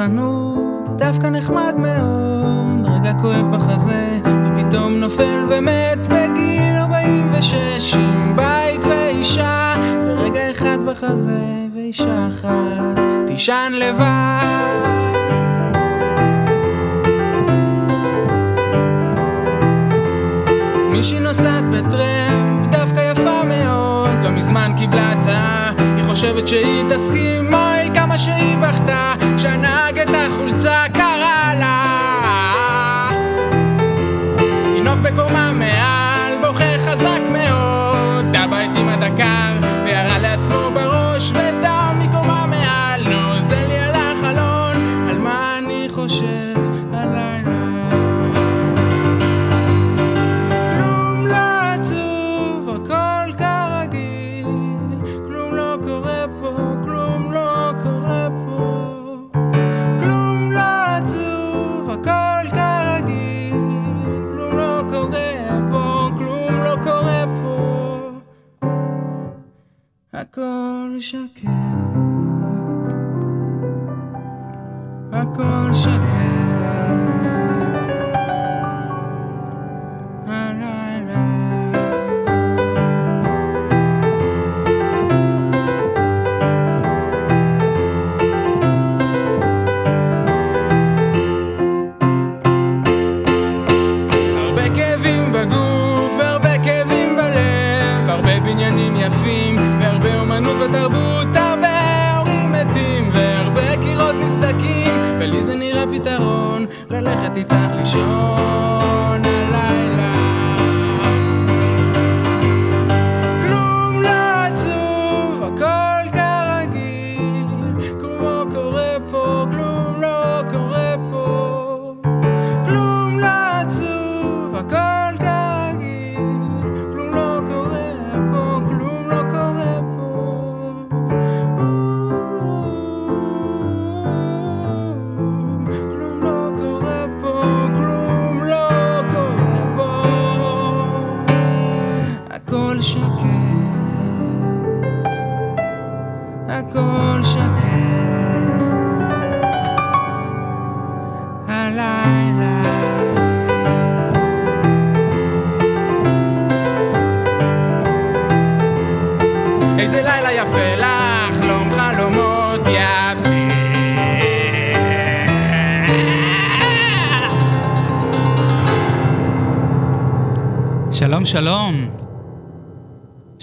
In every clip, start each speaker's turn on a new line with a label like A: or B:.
A: לחנות, דווקא נחמד מאוד, רגע כואב בחזה, ופתאום נופל ומת בגיל 46, עם בית ואישה, ורגע אחד בחזה, ואישה אחת, תישן לבד. מישהי נוסעת בטרמפ, דווקא יפה מאוד, לא מזמן קיבלה הצעה, היא חושבת שהיא תסכים, אוי כמה שהיא בכתה, ללכת איתך לישון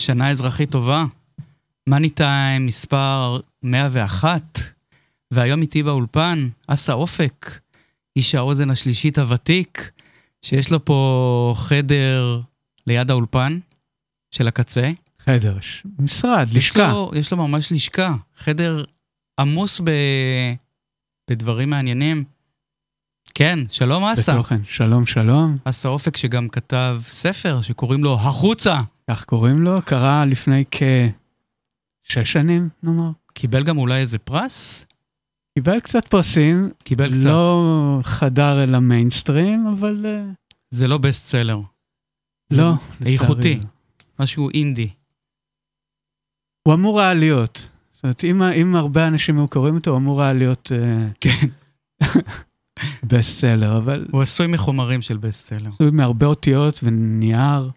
A: שנה אזרחית טובה. מאני טיים מספר 101, והיום איתי באולפן אסא אופק, איש האוזן השלישית הוותיק, שיש לו פה חדר ליד האולפן של הקצה.
B: חדר, ש- משרד,
A: יש
B: לשכה.
A: לו, יש לו ממש לשכה, חדר עמוס ב... בדברים מעניינים. כן, שלום אסא.
B: בתוכן. שלום, שלום.
A: אסא אופק שגם כתב ספר שקוראים לו החוצה.
B: כך קוראים לו, קרה לפני כשש שנים, נאמר.
A: קיבל גם אולי איזה פרס?
B: קיבל קצת פרסים,
A: קיבל קצת.
B: לא חדר אל המיינסטרים, אבל אה,
A: זה לא best seller.
B: לא.
A: איכותי.
B: לצערי.
A: משהו אינדי.
B: הוא אמור היה להיות. זאת אומרת, אם, אם הרבה אנשים היו קוראים אותו, הוא אמור היה להיות
A: כן.
B: בסט סלר, אבל
A: הוא עשוי מחומרים של בסט סלר.
B: עשוי מהרבה אותיות ונייר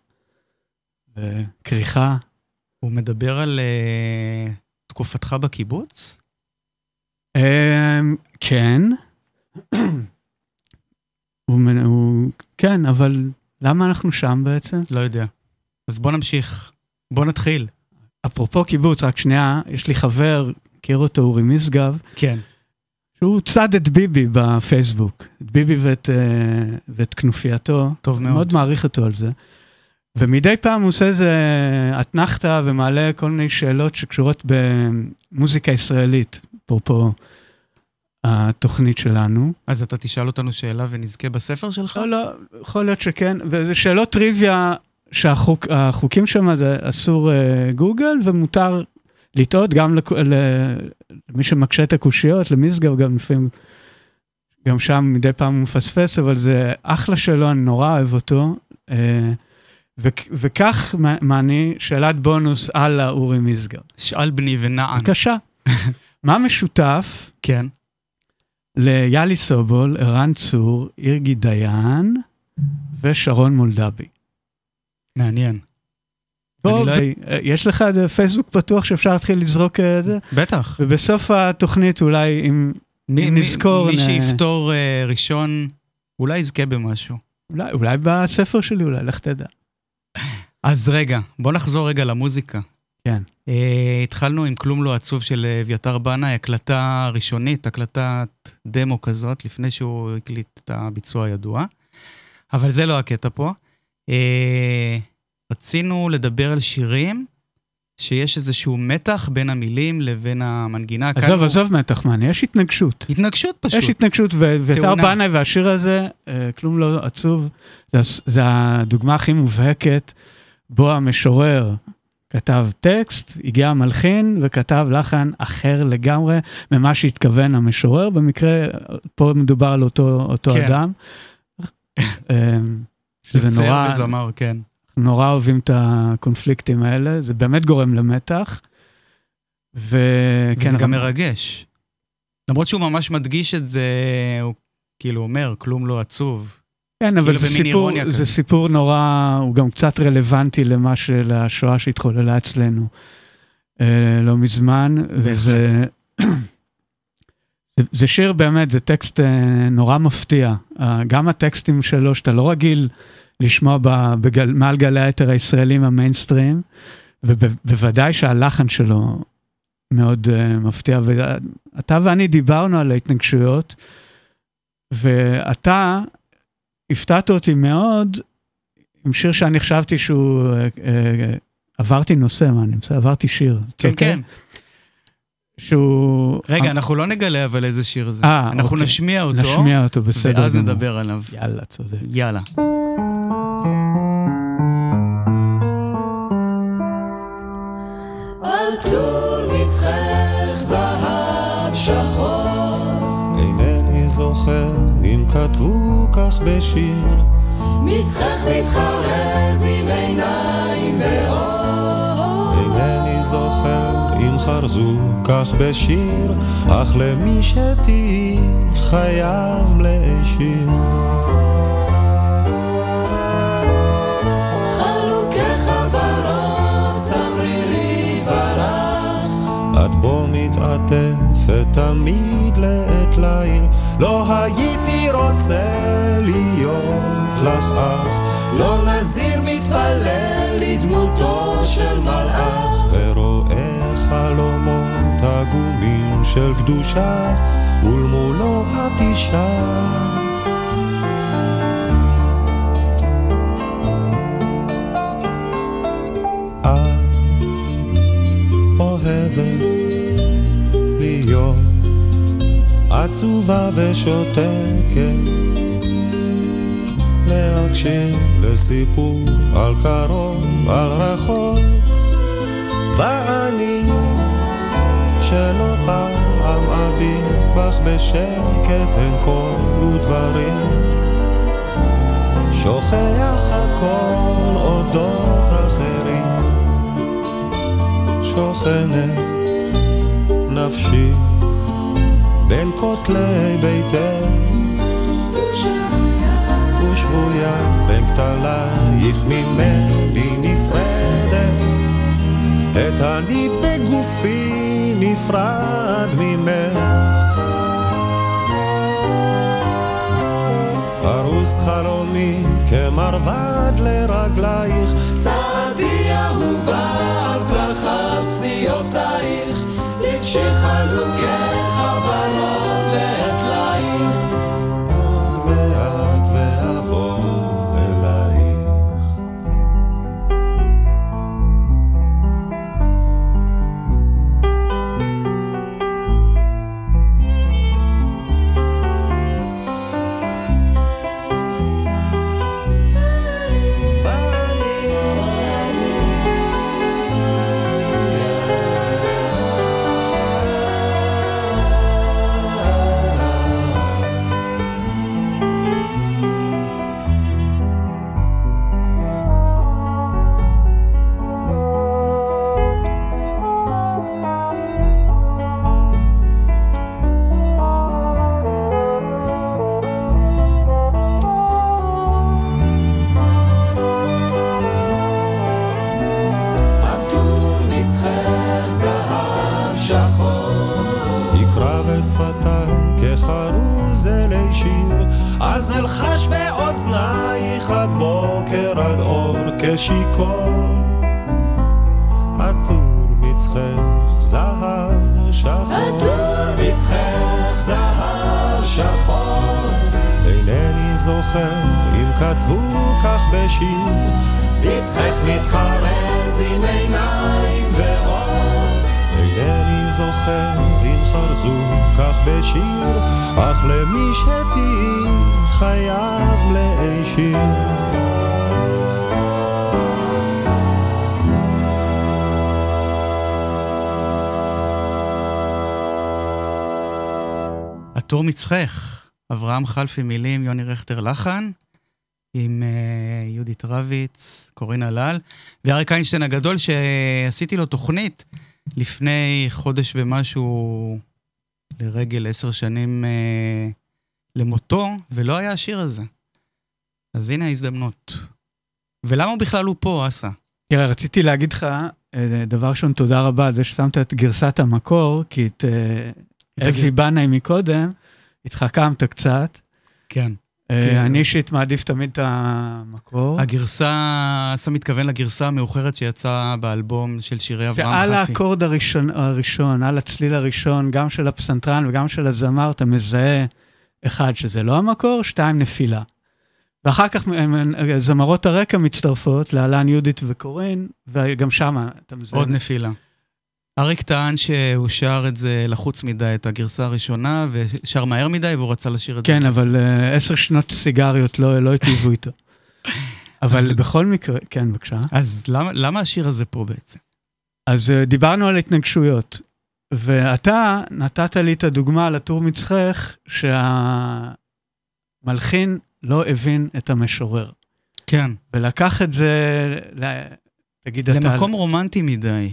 B: וכריכה.
A: הוא מדבר על uh, תקופתך בקיבוץ?
B: אמ, כן. הוא, הוא, כן, אבל למה אנחנו שם בעצם?
A: לא יודע. אז בוא נמשיך. בוא נתחיל.
B: אפרופו קיבוץ, רק שנייה, יש לי חבר, מכיר אותו, אורי משגב,
A: כן.
B: שהוא צד את ביבי בפייסבוק. את ביבי ואת, אה, ואת כנופייתו.
A: טוב מאוד.
B: מאוד מעריך אותו על זה. ומדי פעם הוא עושה איזה אתנחתא ומעלה כל מיני שאלות שקשורות במוזיקה ישראלית, אפרופו התוכנית שלנו.
A: אז אתה תשאל אותנו שאלה ונזכה בספר שלך?
B: לא, לא, יכול להיות שכן, וזה שאלות טריוויה שהחוקים שם זה אסור uh, גוגל ומותר לטעות גם לכ- למי שמקשה את הקושיות, למשגב גם לפעמים, גם שם מדי פעם הוא מפספס, אבל זה אחלה שלו, אני נורא אוהב אותו. Uh, וכ- וכך מעני שאלת בונוס על האורי משגב.
A: שאל בני ונען.
B: בבקשה, מה משותף
A: כן.
B: ליאלי סובול, ערן צור, אירגי דיין ושרון מולדבי.
C: מעניין.
B: בוא,
C: לא-
B: ו- יש לך פייסבוק פתוח שאפשר להתחיל לזרוק את זה?
C: בטח.
B: ובסוף התוכנית אולי אם
C: מי,
B: אם
C: מי-
B: נזכור,
C: מי
B: נ-
C: שיפתור אה, ראשון, אולי יזכה במשהו.
B: אולי, אולי בספר שלי אולי, לך תדע.
C: אז רגע, בוא נחזור רגע למוזיקה.
B: כן.
C: Uh, התחלנו עם כלום לא עצוב של אביתר בנאי, הקלטה ראשונית, הקלטת דמו כזאת, לפני שהוא הקליט את הביצוע הידוע. אבל זה לא הקטע פה. Uh, רצינו לדבר על שירים שיש איזשהו מתח בין המילים לבין המנגינה.
B: עזוב,
C: הוא-
B: עזוב מתח מעניין, יש התנגשות.
C: התנגשות פשוט.
B: יש התנגשות, ו- ואתר
C: תאונה.
B: בנאי והשיר הזה, אה, כלום לא עצוב, זה, זה הדוגמה הכי מובהקת, בו המשורר כתב טקסט, הגיע המלחין וכתב לחן אחר לגמרי ממה שהתכוון המשורר, במקרה פה מדובר על אותו, אותו
C: כן.
B: אדם. אה, שזה נורא,
C: וזמר, כן.
B: נורא אוהבים את הקונפליקטים האלה, זה באמת גורם למתח. וכן,
C: וזה גם
B: אבל-
C: מרגש. למרות שהוא ממש מדגיש את זה, הוא כאילו אומר, כלום לא עצוב.
B: כן, אבל
C: כאילו
B: זה סיפור, זה. סיפור נורא, הוא גם קצת רלוונטי למה של השואה שהתחוללה אצלנו אה, לא מזמן, וזה זה, זה שיר באמת, זה טקסט אה, נורא מפתיע. אה, גם הטקסטים שלו, שאתה לא רגיל לשמוע ב, בגל, מעל גלי היתר הישראלים המיינסטרים, ובוודאי שהלחן שלו מאוד אה, מפתיע. ואתה ואני דיברנו על ההתנגשויות, ואתה הפתעת אותי מאוד עם שיר שאני חשבתי שהוא, אה, אה, עברתי נושא, מה אני מסתכל, עברתי שיר.
C: כן,
B: אוקיי?
C: כן.
B: שהוא...
C: רגע, אנחנו לא נגלה אבל איזה שיר זה.
B: אה,
C: אנחנו
B: אוקיי.
C: נשמיע אותו,
B: נשמיע אותו, בסדר
C: ואז
B: גמור.
C: נדבר עליו.
B: יאללה, צודק.
C: יאללה.
D: על טור מצחך זהב שחור,
E: אינני זוכר אם כתבו כך בשיר,
D: מצחך מתחרז עם עיניים ואור.
E: אינני זוכר אם חרזו כך בשיר, אך למי שתהי חייב להשאיר. את בו מתעטפת תמיד לעת ליל, לא הייתי רוצה להיות לך אח,
D: לא נזיר מתפלל לדמותו של מלאך.
E: ורואה חלומות עגומים של קדושה, ולמולו את אישה. עצובה ושותקת, להקשיב לסיפור על קרוב, על רחוק, ואני שלא פעם אביט בך בשקט אין קול ודברים שוכח הכל אודות אחרים. שוכנת נפשי בין כותלי ביתך ושבויה בין כתלייך ממני נפרדת. את אני בגופי נפרד ממך. ארוס חלומי כמרבד לרגלייך.
D: צעדי אהובה על פרחיו פציעותייך, לבשי חלוקך
E: אור כשיכור. עטור מצחך זהב שחור.
D: עטור מצחך זהב שחור.
E: אינני זוכר אם כתבו כך בשיר.
D: מצחך מתחרז עם עיניים ואור.
E: אינני זוכר אם חרזו כך בשיר, אך למי שתהי חייב מלאי
C: עטור מצחך, אברהם חלפי מילים, יוני רכטר לחן, עם uh, יהודית רביץ, קורין הלל, ואריק איינשטיין הגדול, שעשיתי לו תוכנית לפני חודש ומשהו לרגל עשר שנים uh, למותו, ולא היה השיר הזה. אז הנה ההזדמנות. ולמה בכלל הוא פה, אסא?
B: תראה, רציתי להגיד לך, אה, דבר ראשון, תודה רבה על זה ששמת את גרסת המקור, כי את
C: הגר-
B: בנאי מקודם, התחכמת קצת.
C: כן.
B: אה. אני אישית מעדיף תמיד את המקור.
C: הגרסה, אסא מתכוון לגרסה המאוחרת שיצאה באלבום של שירי אברהם
B: שעל
C: חלפי.
B: האקורד הראשון, הראשון, על הצליל הראשון, גם של הפסנתרן וגם של הזמר, אתה מזהה, אחד, שזה לא המקור, שתיים, נפילה. ואחר כך זמרות הרקע מצטרפות, להלן יהודית וקורין, וגם שם אתה מזהה.
C: עוד נפילה. אריק טען שהוא שר את זה לחוץ מדי, את הגרסה הראשונה, ושר מהר מדי, והוא רצה לשיר את
B: כן,
C: זה.
B: אבל אה, עשר שנות סיגריות לא לא היטיבו איתו. אבל בכל מקרה, כן, בבקשה.
C: אז למה, למה השיר הזה פה בעצם?
B: אז אה, דיברנו על התנגשויות, ואתה נתת לי את הדוגמה על הטור מצחך, שהמלחין לא הבין את המשורר,
C: כן,
B: ולקח את זה, ל- תגיד אתה...
C: למקום רומנטי מדי.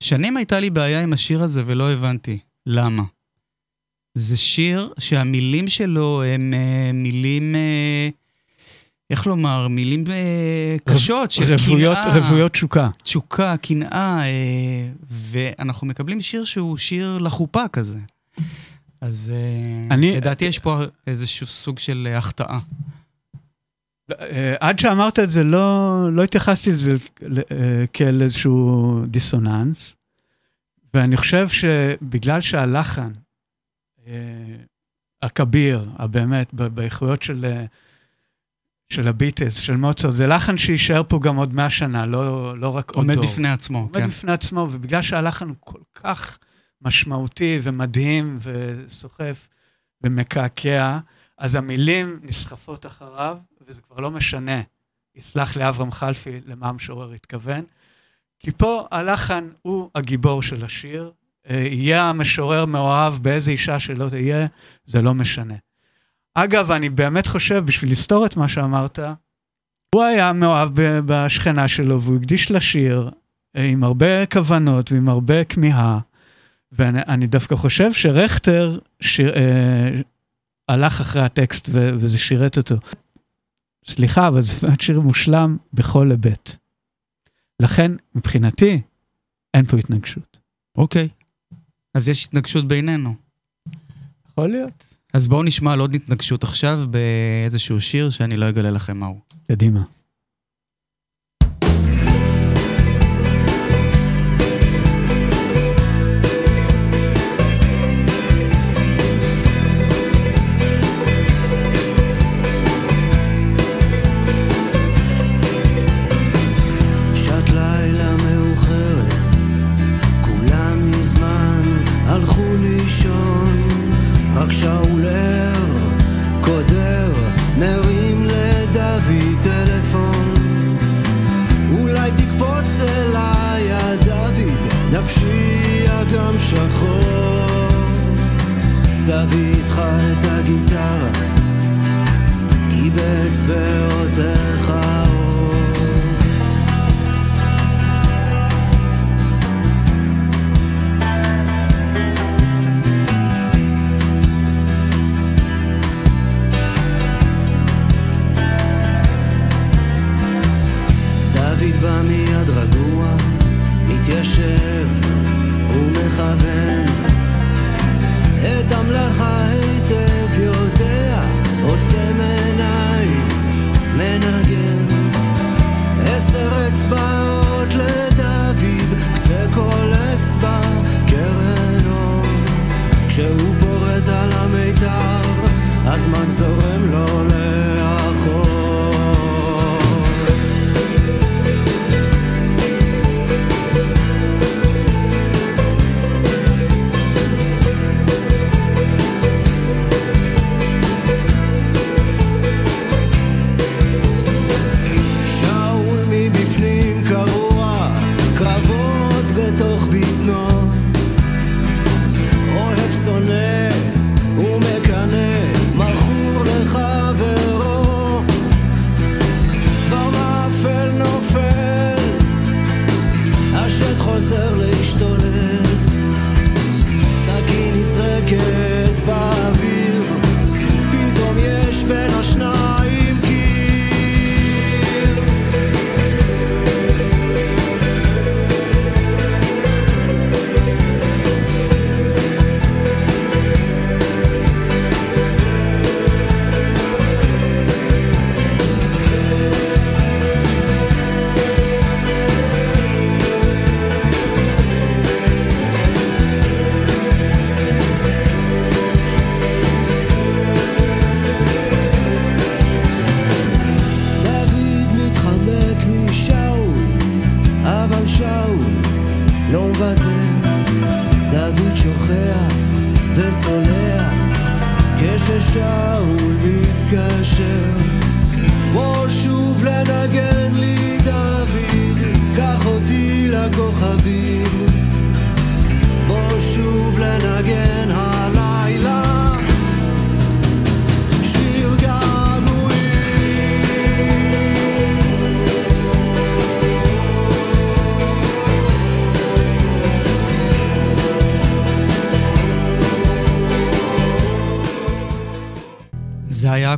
C: שנים הייתה לי בעיה עם השיר הזה ולא הבנתי. למה? זה שיר שהמילים שלו הם אה, מילים, אה, איך לומר, מילים אה, קשות של
B: רוויות,
C: קנאה.
B: רוויות תשוקה.
C: תשוקה, קנאה, אה, ואנחנו מקבלים שיר שהוא שיר לחופה כזה. אז אה,
B: אני-
C: לדעתי יש פה איזשהו סוג של אה, החטאה.
B: אה, עד שאמרת את זה, לא, לא התייחסתי לזה אה, כאל איזשהו דיסוננס, ואני חושב שבגלל שהלחן, אה, הכביר, הבאמת, באיכויות של, של הביטלס, של מוצרט, זה לחן שיישאר פה גם עוד מאה שנה, לא, לא רק עוד
C: עומד
B: דור.
C: בפני עצמו,
B: עומד
C: כן.
B: בפני עצמו, ובגלל שהלחן הוא כל כך משמעותי ומדהים וסוחף ומקעקע, אז המילים נסחפות אחריו, וזה כבר לא משנה, יסלח לי אברהם חלפי למה המשורר התכוון, כי פה הלחן הוא הגיבור של השיר, אה, יהיה המשורר מאוהב באיזה אישה שלא תהיה, זה לא משנה. אגב, אני באמת חושב, בשביל לסתור את מה שאמרת, הוא היה מאוהב בשכנה שלו, והוא הקדיש לשיר אה, עם הרבה כוונות ועם הרבה כמיהה, ואני אני דווקא חושב שרכטר שיר, אה, הלך אחרי הטקסט ו, וזה שירת אותו. סליחה, אבל זה באמת שיר מושלם בכל היבט. לכן, מבחינתי, אין פה התנגשות.
C: אוקיי. אז יש התנגשות בינינו.
B: יכול להיות.
C: אז בואו נשמע על עוד התנגשות עכשיו באיזשהו שיר שאני לא אגלה לכם מהו.
B: קדימה.
F: תביא איתך את הגיטרה, כי באצבעותיך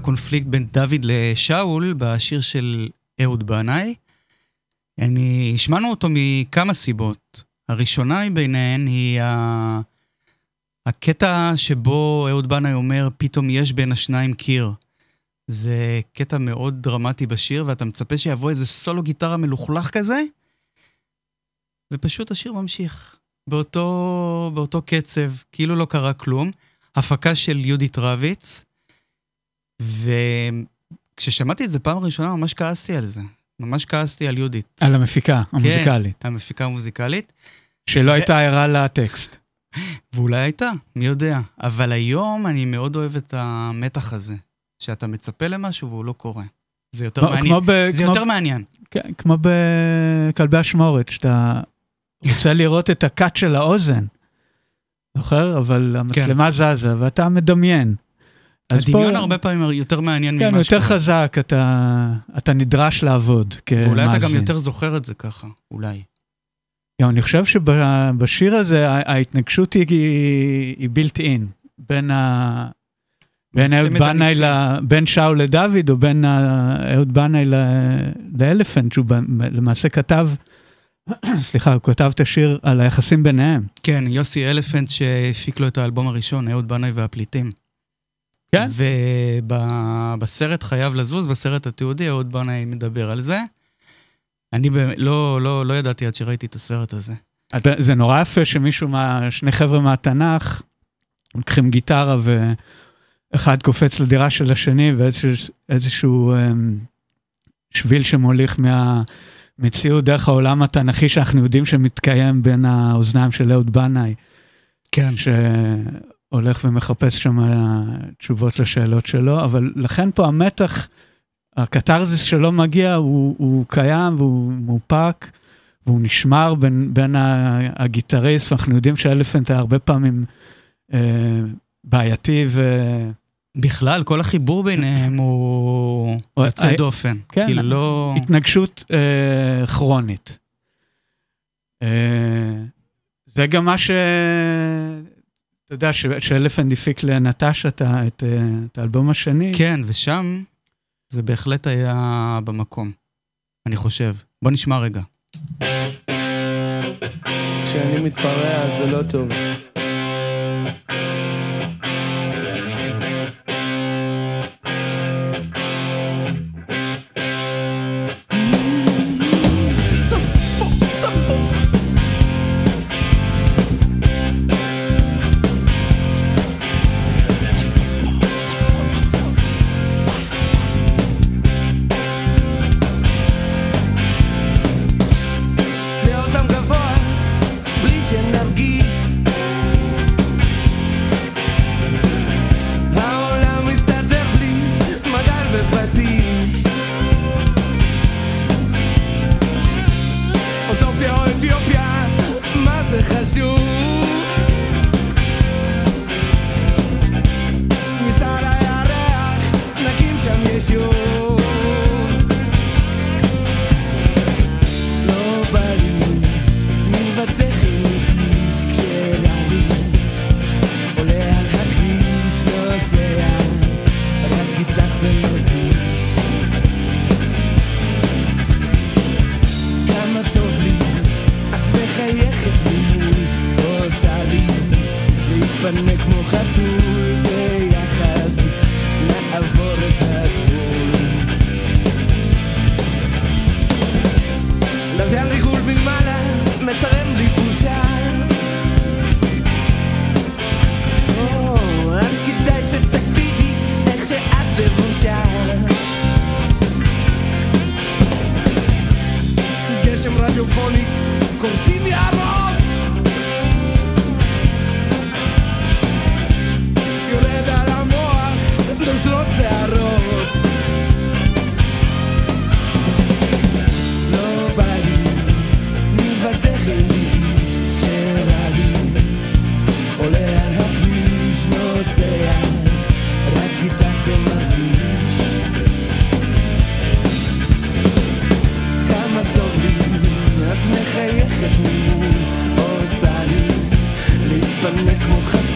C: הקונפליקט בין דוד לשאול בשיר של אהוד בנאי. אני, השמענו אותו מכמה סיבות. הראשונה מביניהן היא ה... הקטע שבו אהוד בנאי אומר, פתאום יש בין השניים קיר. זה קטע מאוד דרמטי בשיר, ואתה מצפה שיבוא איזה סולו גיטרה מלוכלך כזה, ופשוט השיר ממשיך. באותו, באותו קצב, כאילו לא קרה כלום. הפקה של יהודית רביץ, וכששמעתי את זה פעם ראשונה ממש כעסתי על זה. ממש כעסתי על יהודית.
B: על המפיקה המוזיקלית,
C: כן, המפיקה המוזיקלית.
B: שלא
C: ו-
B: הייתה ערה לטקסט.
C: ואולי הייתה, מי יודע. אבל היום אני מאוד אוהב את המתח הזה, שאתה מצפה למשהו והוא לא קורה. זה יותר
B: כמו-
C: מעניין.
B: כמו ב-
C: זה
B: כמו-
C: יותר מעניין.
B: כן, כמו בכלבי אשמורת, שאתה רוצה לראות את הקאט של האוזן, זוכר? אבל המצלמה זזה ואתה מדמיין. אז
C: כן. הדמיון
B: פה-
C: הרבה פעמים יותר מעניין
B: כן,
C: ממה
B: יותר
C: שקורה.
B: חזק, אתה, אתה נדרש לעבוד כמאזין.
C: ואולי אתה גם יותר זוכר את זה ככה, אולי.
B: גם אני חושב שבשיר הזה ההתנגשות היא, היא בילט אין, בין, ה... בין אהוד בנאי. ל... בין שאול לדוד, או בין אהוד בנאי. לאלפנט, שהוא למעשה כתב, סליחה, הוא כתב את השיר על היחסים ביניהם.
C: כן, יוסי אלפנט שהפיק לו את האלבום הראשון, אהוד בנאי והפליטים.
B: כן?
C: ובסרט חייב לזוז, בסרט התיעודי, אהוד בנאי מדבר על זה. אני באמת לא, לא, לא ידעתי עד שראיתי את הסרט הזה.
B: זה נורא יפה שמישהו, מה... שני חבר'ה מהתנ"ך, לוקחים גיטרה ואחד קופץ לדירה של השני ואיזשהו אמ, שביל שמוליך מהמציאות דרך העולם התנ"כי שאנחנו יודעים שמתקיים בין האוזניים של אהוד בנאי,
C: כן.
B: שהולך ומחפש שם תשובות לשאלות שלו, אבל לכן פה המתח, הקתרזיס שלו מגיע, הוא, הוא קיים והוא מאופק. והוא נשמר בין, בין הגיטריסט, ואנחנו יודעים שאלפנט היה הרבה פעמים אה, בעייתי ו...
C: בכלל, כל החיבור ביניהם הוא יוצא
B: אה,
C: דופן.
B: כן.
C: כאילו לא...
B: התנגשות אה, כרונית. אה, זה גם מה ש... אתה יודע, ש- שאלפנט הפיק לנטשה את, ה- את, אה, את האלבום השני.
C: כן, ושם זה בהחלט היה במקום, אני חושב. בוא נשמע רגע.
G: כשאני מתפרע זה לא טוב.
F: נוסע רק איתך זה כמה טוב לי את מחייכת ממול עושה לי להתפנק כמו חתול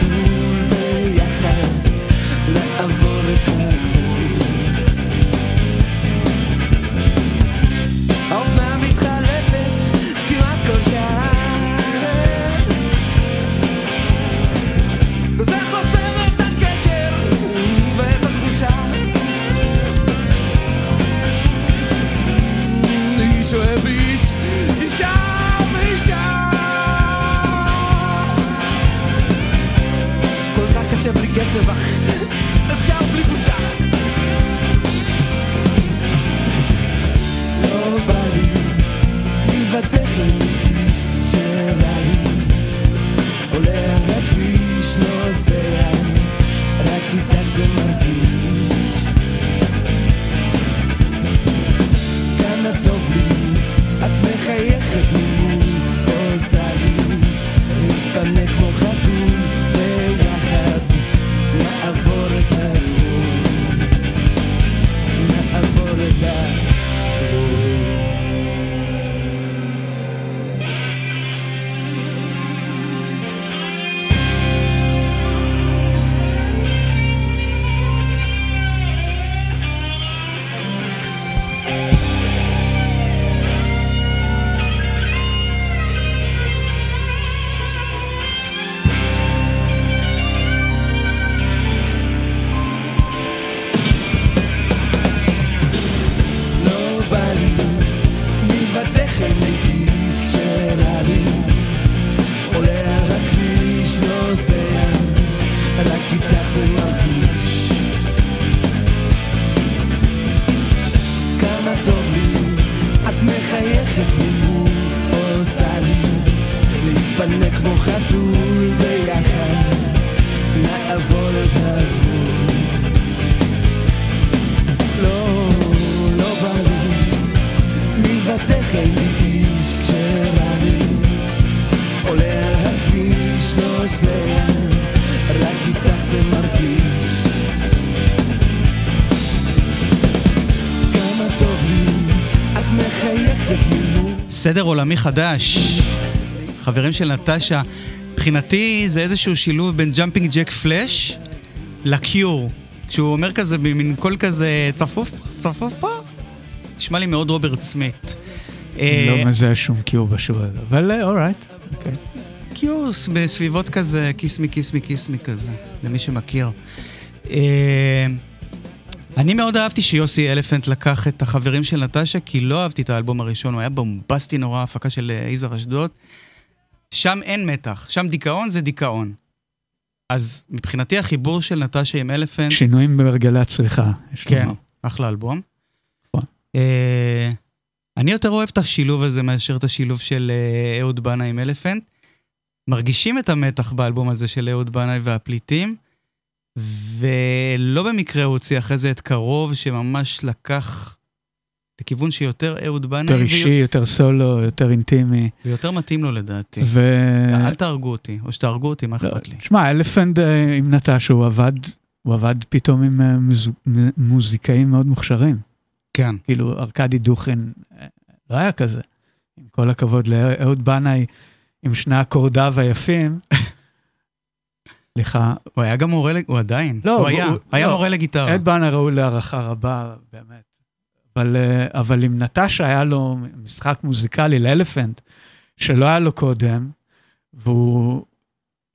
C: סדר עולמי חדש. חברים של נטשה, מבחינתי זה איזשהו שילוב בין Jumpin' Jack Flash ל Cure. כשהוא אומר כזה במין קול כזה צפוף, צפוף פה, נשמע לי מאוד רוברט סמית. אה,
B: לא מזהה שום Cure בשיר הזה, אבל אה, alright. אוקיי.
C: קיוס בסביבות כזה, Kiss Me, Kiss Me, Kiss Me כזה, למי שמכיר. אני מאוד אהבתי שיוסי אלפנט לקח את החברים של נטשה, כי לא אהבתי את האלבום הראשון, הוא היה בומבסטי נורא, הפקה של אה, יזהר אשדוד. שם אין מתח, שם דיכאון זה דיכאון. אז מבחינתי החיבור של נטשה עם אלפנט,
B: שינויים בהרגלי הצריכה. יש
C: כן,
B: לומר.
C: אחלה אלבום.
B: נכון.
C: אה, אני יותר אוהב את השילוב הזה מאשר את השילוב של אה, אהוד בנאי עם אלפנט. מרגישים את המתח באלבום הזה של אהוד בנאי והפליטים, ולא במקרה הוא הוציא אחרי זה את קרוב, שממש לקח לכיוון שיותר אהוד בנאי,
B: יותר אישי, יותר סולו, יותר אינטימי.
C: ויותר מתאים לו לדעתי.
B: ו...
C: אל תהרגו אותי, או שתהרגו אותי, מה אכפת לי?
B: תשמע, אלפנד אה, עם נטש, הוא עבד, הוא עבד פתאום עם אה, מוז- מוזיקאים מאוד מוכשרים.
C: כן.
B: כאילו, ארכדי דוכן אה, לא היה כזה. עם כל הכבוד לאהוד בנאי, עם שני אקורדיו היפים. סליחה,
C: הוא היה גם מורה, הוא עדיין.
B: לא,
C: הוא היה,
B: הוא-
C: היה
B: לא.
C: מורה לגיטרה.
B: אהוד בנאי ראוי להערכה רבה, באמת. אבל, אה, אבל עם נטשה היה לו משחק מוזיקלי לאלפנט, שלא היה לו קודם, והוא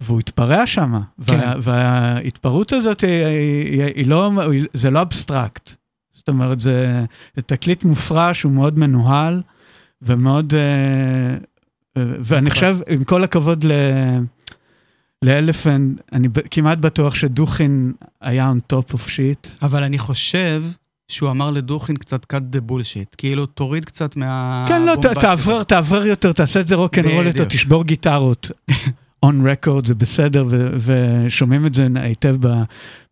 B: והוא התפרע שם,
C: כן.
B: וה, וההתפרעות הזאת היא, היא, היא, היא לא, זה לא אבסטרקט. זאת אומרת, זה, זה תקליט מופרע שהוא מאוד מנוהל, ומאוד, אה, אה, ואני חושב, עם כל הכבוד ל... לאלפנט, אני ב- כמעט בטוח שדוכין היה on top of shit.
C: אבל אני חושב שהוא אמר לדוכין קצת cut the bullshit, כאילו תוריד קצת מה...
B: כן, לא, ת-. תעבר, יותר, תעשה את זה רוקנרול יותר,
C: בדיוק.
B: תשבור גיטרות. on record זה בסדר, ו- ושומעים את זה היטב ב-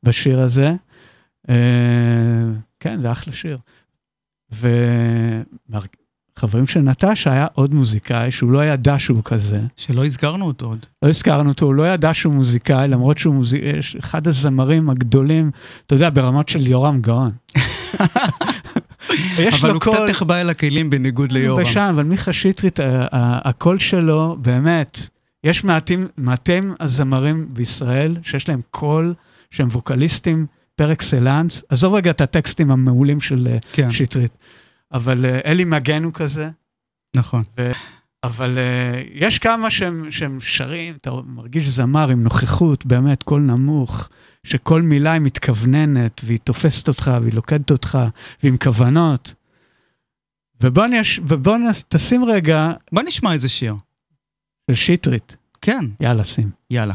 B: בשיר הזה. אה, כן, זה אחלה שיר. וחברים של נטשה היה עוד מוזיקאי שהוא לא ידע שהוא כזה.
C: שלא הזכרנו אותו עוד.
B: לא הזכרנו אותו, הוא לא ידע שהוא מוזיקאי, למרות שהוא מוזיק... אחד הזמרים הגדולים, אתה יודע, ברמות של יורם גאון.
C: אבל הוא קצת
B: קול,
C: נחבא אל הכלים בניגוד ליורם.
B: בשם, אבל מיכה שטרית, ה- ה- הקול שלו, באמת, יש מעטים, מעטים הזמרים בישראל שיש להם קול שהם ווקליסטים par excellence. עזוב רגע את הטקסטים המעולים של אה,
C: כן,
B: שטרית, אבל אה, אלי מגן הוא כזה.
C: נכון.
B: אבל uh, יש כמה שהם, שהם שרים, אתה מרגיש זמר עם נוכחות, באמת, קול נמוך, שכל מילה היא מתכווננת, והיא תופסת אותך, והיא לוקדת אותך, ועם כוונות. ובוא, נש... ובוא נ... תשים רגע
C: בוא נשמע איזה שיר.
B: של שטרית.
C: כן,
B: יאללה, שים.
C: יאללה.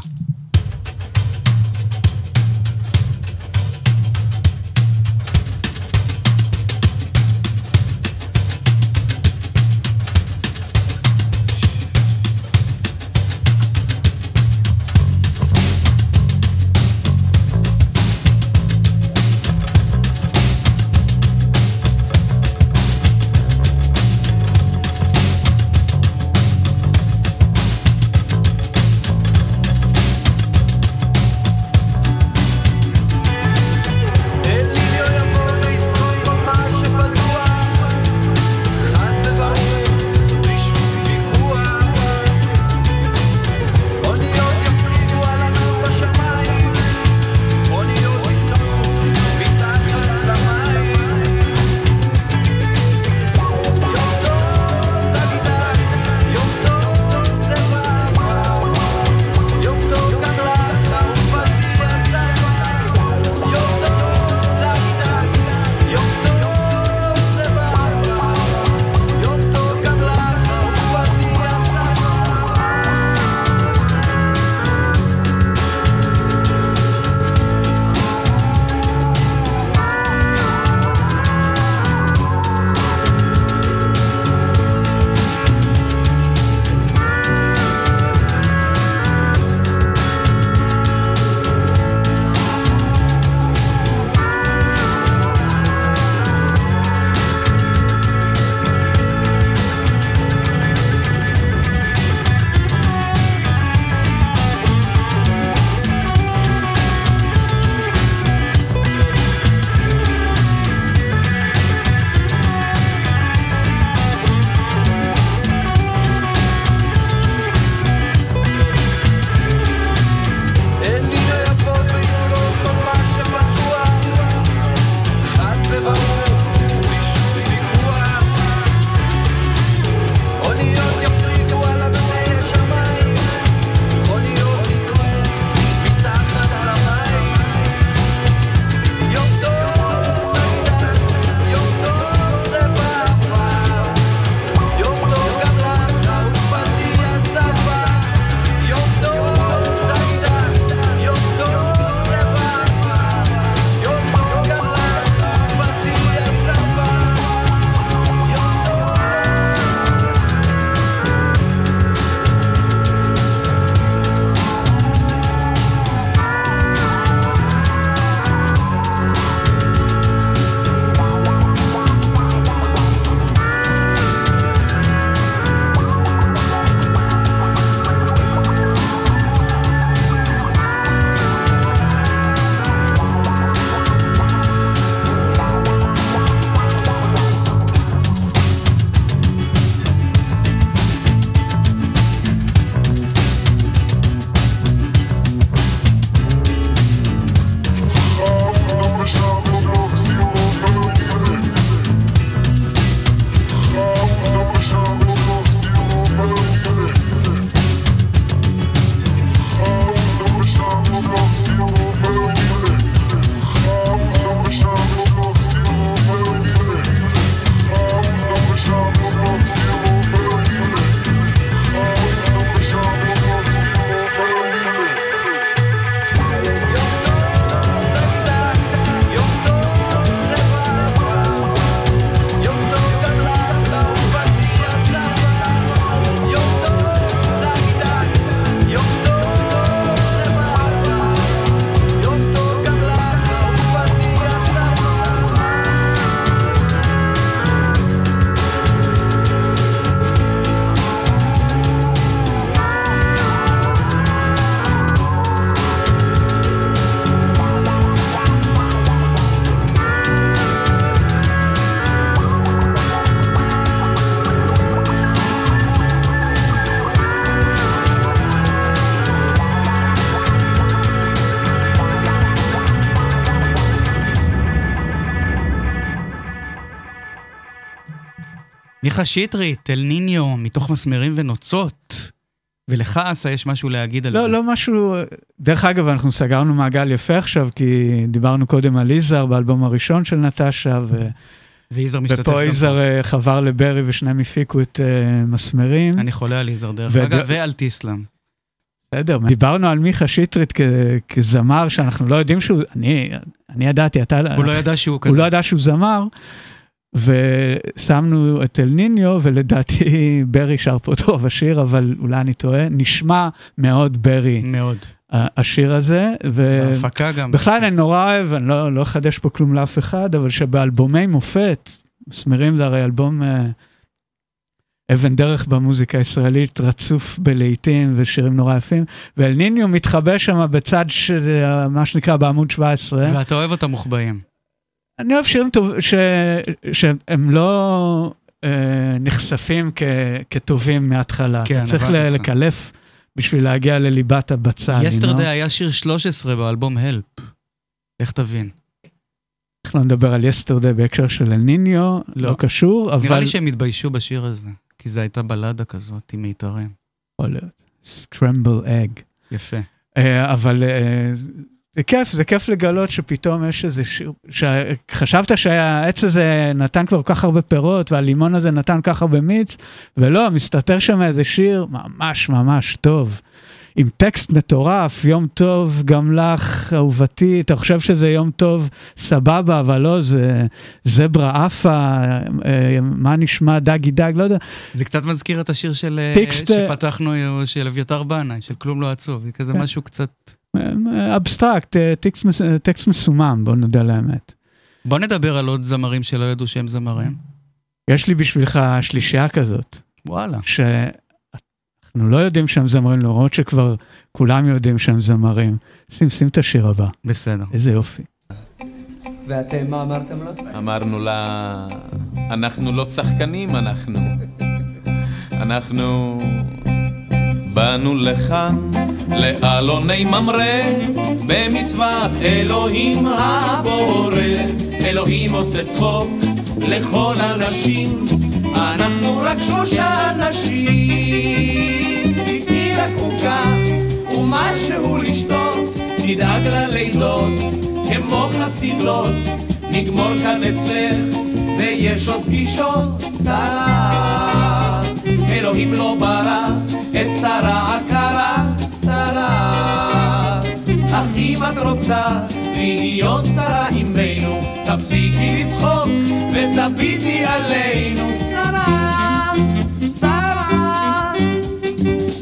C: מיכה שטרית, אל ניניו, מתוך מסמרים ונוצות. ולך, אסה, יש משהו להגיד על זה.
B: לא, לא משהו, דרך אגב, אנחנו סגרנו מעגל יפה עכשיו, כי דיברנו קודם על יזהר באלבום הראשון של נטשה, ו...
C: ויזהר משתתף
B: ופה
C: גם
B: יזהר. אה, חבר לברי ושניהם הפיקו את אה, מסמרים.
C: אני חולה על יזהר, דרך
B: וד-
C: אגב, ועל טיסלאם.
B: בסדר, דיברנו על מיכה שטרית כ- כזמר שאנחנו לא יודעים שהוא, אני, אני ידעתי, אתה,
C: הוא לא ידע שהוא כזה.
B: הוא לא ידע שהוא זמר, ושמנו את אל ניניו, ולדעתי ברי שר פה טוב השיר, אבל אולי אני טועה, נשמע מאוד ברי
C: מאוד.
B: השיר הזה,
C: בהפקה גם.
B: ובכלל אני נורא אוהב, אני לא, לא אחדש פה כלום לאף אחד, אבל שבאלבומי מופת, מסמרים זה הרי אלבום אה, אבן דרך במוזיקה הישראלית, רצוף בלהיטים ושירים נורא יפים, ואל ניניו מתחבא שם בצד של אה, מה שנקרא בעמוד 17.
C: ואתה אוהב אותם מוחבאים.
B: אני אוהב שירים טוב, ש... שהם לא אה, נחשפים כ... כטובים מההתחלה.
C: כן,
B: צריך ל-. לקלף בשביל להגיע לליבת הבצל.
C: יסטרדי? היה שיר 13 באלבום הלפ. איך תבין?
B: איך לא נדבר על יסטרדי בהקשר של אל ניניו, לא,
C: לא.
B: קשור, אבל...
C: נראה לי שהם התביישו בשיר הזה, כי זו הייתה בלדה כזאת עם מיתרים.
B: יכול להיות. סקרמבל אג.
C: יפה.
B: אה, אבל אה, זה כיף, זה כיף לגלות שפתאום יש איזה שיר, שחשבת שהעץ הזה נתן כבר כל כך הרבה פירות והלימון הזה נתן כל כך הרבה מיץ, ולא, מסתתר שם איזה שיר ממש ממש טוב. עם טקסט מטורף, יום טוב גם לך, אהובתי, אתה חושב שזה יום טוב, סבבה, אבל לא, זה זברה עפה, אה, מה נשמע, דגי דג, לא יודע.
C: זה קצת מזכיר את השיר של... אה, שפתחנו, אה, של אביתר בנאי, של כלום לא עצוב. זה כזה
B: כן.
C: משהו קצת...
B: אה, אבסטרקט, אה, טקסט, מס- אה, טקסט מסומם, בוא נודה לאמת.
C: בוא נדבר על עוד זמרים שלא ידעו שהם זמרים.
B: יש לי בשבילך שלישייה כזאת,
C: וואלה.
B: שאנחנו לא יודעים שהם זמרים, למרות שכבר כולם יודעים שהם זמרים. שים, שים את השיר הבא,
C: בסדר.
B: איזה יופי.
H: ואתם מה אמרתם לו?
I: אמרנו לה, אנחנו לא צחקנים, אנחנו. אנחנו באנו לכאן, לאלוני ממרא, במצוות אלוהים הבורא. אלוהים עושה צחוק לכל הנשים, אנחנו רק שלושה אנשים. תתני רק עוגה ומשהו לשתות, נדאג ללילות כמו חסידות. נגמור כאן אצלך, ויש עוד פגישות. אלוהים לא ברא רוצה להיות שרה עמנו, תפסיקי לצחוק ותביטי עלינו, שרה, שרה.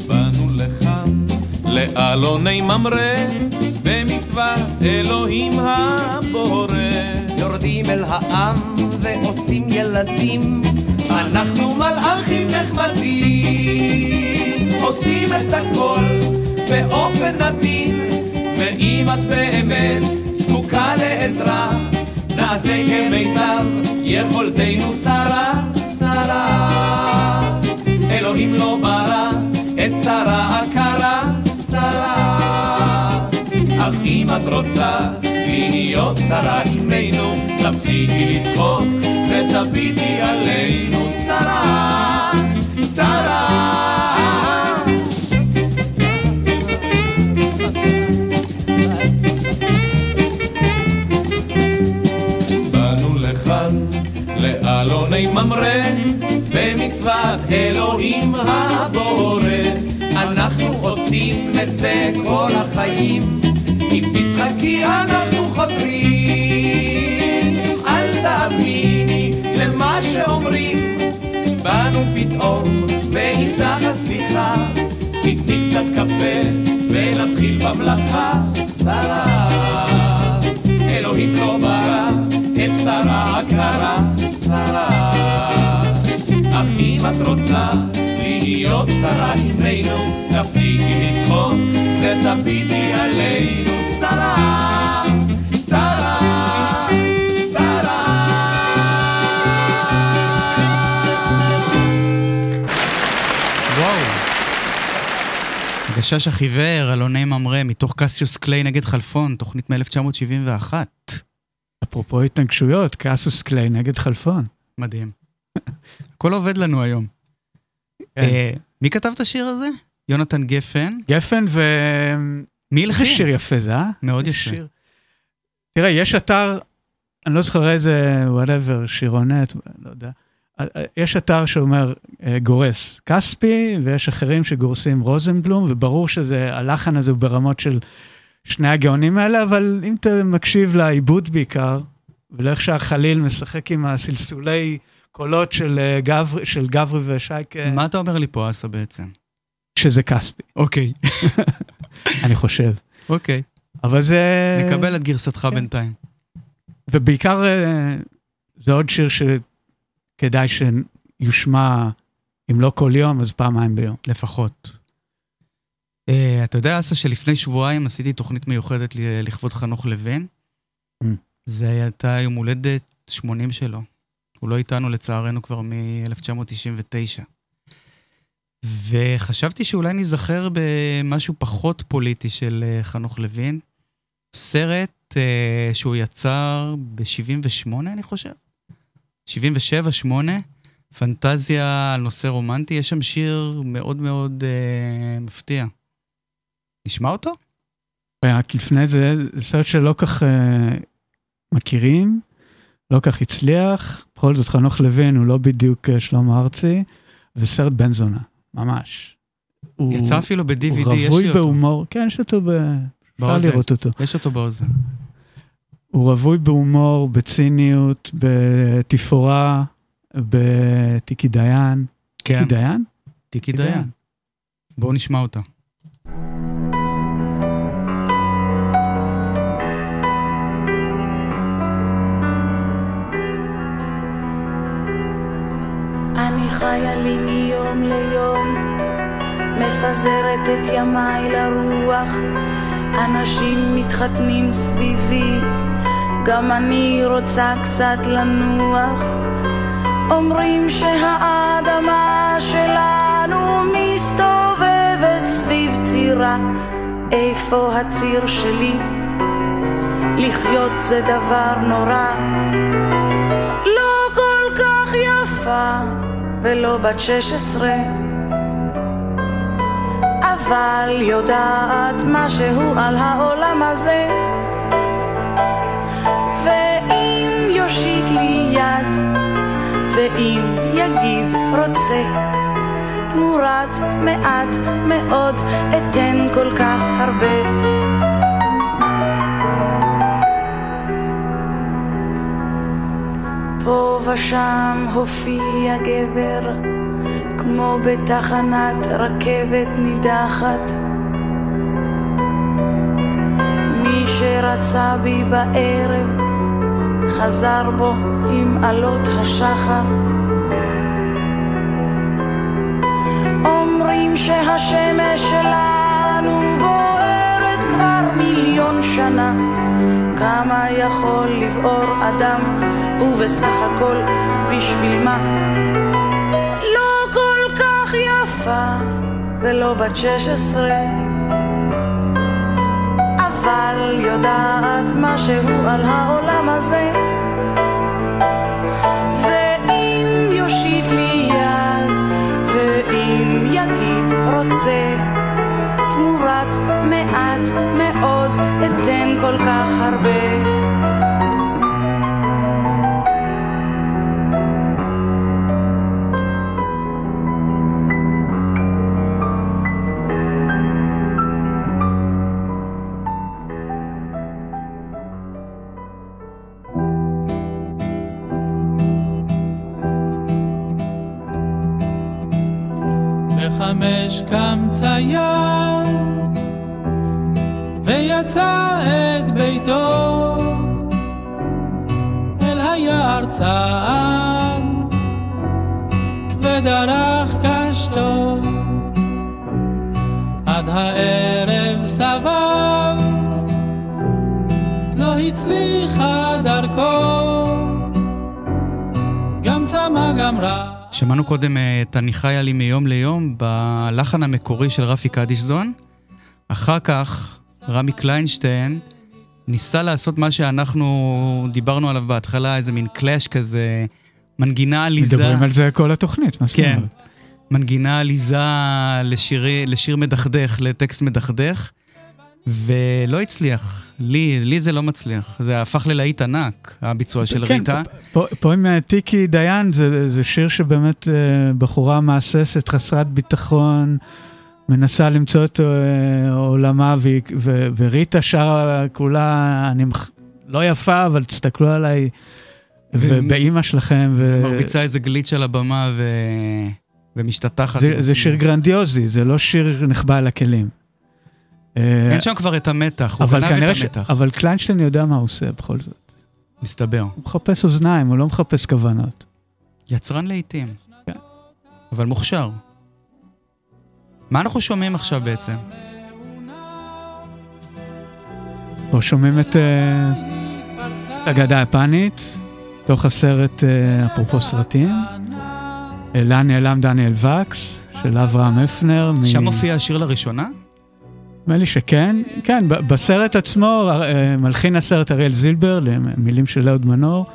I: באנו לכאן, לאלוני ממרא, במצוות אלוהים הבורא.
H: יורדים אל העם ועושים ילדים,
I: אנחנו מלאכים נחמדים, עושים את הכל באופן עדין, ואם את באמת זקוקה לעזרה, נעשה כמיטב יכולתנו שרה, שרה. אלוהים לא ברא את שרה עקרה, שרה. אך אם את רוצה להיות שרה עמנו, תפסיקי לצחוק ותביטי עלינו, שרה, שרה. ממרא, במצוות אלוהים הבורא. אנחנו עושים את זה כל החיים, אם תצחקי אנחנו חוזרים. אל תאמיני למה שאומרים, באנו פתאום, ואיתך הסליחה, תתני קצת קפה, ונתחיל במלאכה, שרה. אלוהים לא ברא את שרה עקרה, שרה. אם את רוצה להיות שרה עמנו, תפסיקי לצחוק ותביטי עלינו, שרה, שרה, שרה.
C: וואו. הגשש החיוור, אלוני ממרא, מתוך קסיוס קליי נגד חלפון, תוכנית מ-1971.
B: אפרופו התנגשויות, קסיוס קליי נגד חלפון.
C: מדהים. הכל עובד לנו היום.
B: כן.
C: אה, מי כתב את השיר הזה? יונתן גפן.
B: גפן ו...
C: מי הלחין?
B: שיר יפה זה, אה?
C: מאוד יפה.
B: שיר. תראה, יש אתר, אני לא זוכר איזה, whatever, שירונט, לא יודע. אה, אה, יש אתר שאומר גורס כספי, ויש אחרים שגורסים רוזנבלום, וברור שזה, הלחן הזה הוא ברמות של שני הגאונים האלה, אבל אם אתה מקשיב לעיבוד בעיקר, ולאיך שהחליל משחק עם הסלסולי קולות של, אה, גבר, של גברי ושייקה,
C: מה אתה אומר לי פה, אסה, בעצם?
B: שזה כספי,
C: אוקיי,
B: אני חושב.
C: אוקיי.
B: אבל זה...
C: נקבל את גרסתך
B: כן.
C: בינתיים.
B: ובעיקר אה, זה עוד שיר שכדאי שיושמע, אם לא כל יום, אז פעמיים ביום.
C: לפחות. Uh, אתה יודע, אסה, שלפני שבועיים עשיתי תוכנית מיוחדת לכבוד חנוך לוין.
B: Mm.
C: זה הייתה יום הולדת 80 שלו. הוא לא איתנו לצערנו כבר מ-1999. וחשבתי שאולי ניזכר במשהו פחות פוליטי של אה, חנוך לוין. סרט uh, שהוא יצר ב-78, אני חושב. 77-8. פנטזיה על נושא רומנטי, יש שם שיר מאוד מאוד אה, מפתיע. נשמע אותו?
B: רק לפני זה, זה סרט שלא כך אה, מכירים, לא כך הצליח, בכל זאת חנוך לוין הוא לא בדיוק אה, שלמה ארצי, וסרט בן זונה, ממש. הוא,
C: יצא אפילו ב-DVD, יש
B: הוא
C: לי
B: רווי
C: אותו.
B: בהומור, כן, יש אותו, ב... אפשר
C: באוזן.
B: לראות אותו.
C: יש אותו באוזן.
B: הוא רווי בהומור, בציניות, בתפאורה, בטיקי דיין.
C: כן,
B: טיקי דיין?
C: טיקי דיין. בואו נשמע אותה.
J: לי מיום ליום, מפזרת את ימיי לרוח, אנשים מתחתנים סביבי, גם אני רוצה קצת לנוח. אומרים שהאדמה שלנו מסתובבת סביב צירה, איפה הציר שלי? לחיות זה דבר נורא. לא כל כך יפה ולא בת שש עשרה. אבל יודעת משהו על העולם הזה. ואם יושיט לי יד ואם יגיד רוצה תמורת מעט מאוד אתן כל כך הרבה פה ושם הופיע גבר, כמו בתחנת רכבת נידחת. מי שרצה בי בערב, חזר בו עם עלות השחר. אומרים שהשמש שלנו בוערת כבר מיליון שנה. כמה יכול לבעור אדם, ובסך הכל בשביל מה? לא כל כך יפה, ולא בת שש עשרה, אבל יודעת משהו על העולם הזה. ואם יושיט לי יד, ואם יגיד רוצה, תמורת מעט מאוד אתן כל כך הרבה.
A: קם צייר ויצא את ביתו אל היער צעד ודרך קשתו עד הערב סבב. לא הצליחה דרכו גם צמא גם רע
C: שמענו קודם אה, את "אני חיה לי מיום ליום" בלחן המקורי של רפי קדישזון. אחר כך רמי קליינשטיין ניסה לעשות מה שאנחנו דיברנו עליו בהתחלה, איזה מין קלאש כזה מנגינה עליזה.
B: מדברים על זה כל התוכנית, מה זאת
C: כן.
B: אומרת?
C: מנגינה עליזה לשירי, לשיר מדכדך, לטקסט מדכדך, ולא הצליח. לי, לי זה לא מצליח. זה הפך ללהיט ענק, הביצוע של
B: כן,
C: ריטה.
B: פה, פה עם אה, טיקי דיין זה, זה שיר שבאמת אה, בחורה מהססת, חסרת ביטחון, מנסה למצוא את אה, עולמה, והיא- ו, וריטה שרה כולה, אני מח- לא יפה, אבל תסתכלו עליי,
C: ו-
B: ובאימא שלכם. ו...
C: מרביצה איזה גליץ' על הבמה ו... ומשתטחת.
B: זה, זה שיר גרנדיוזי, זה לא שיר נחבא אל הכלים. אה,
C: אין שם כבר את המתח, הוא גנב את
B: ש...
C: המתח.
B: אבל קליינשטיין יודע מה הוא עושה בכל זאת.
C: מסתבר.
B: הוא מחפש אוזניים, הוא לא מחפש כוונות.
C: יצרן לעיתים.
B: כן.
C: אבל מוכשר. מה אנחנו שומעים עכשיו בעצם?
B: פה שומעים את אה, אגדה יפנית, תוך הסרט, אה, אפרופו סרטים. לאן נעלם דניאל וקס, של אברהם הפנר.
C: שם מופיע השיר לראשונה?
B: נדמה לי שכן. כן, בסרט עצמו, אה, מלחין הסרט אריאל זילבר, למילים של אהוד מנור.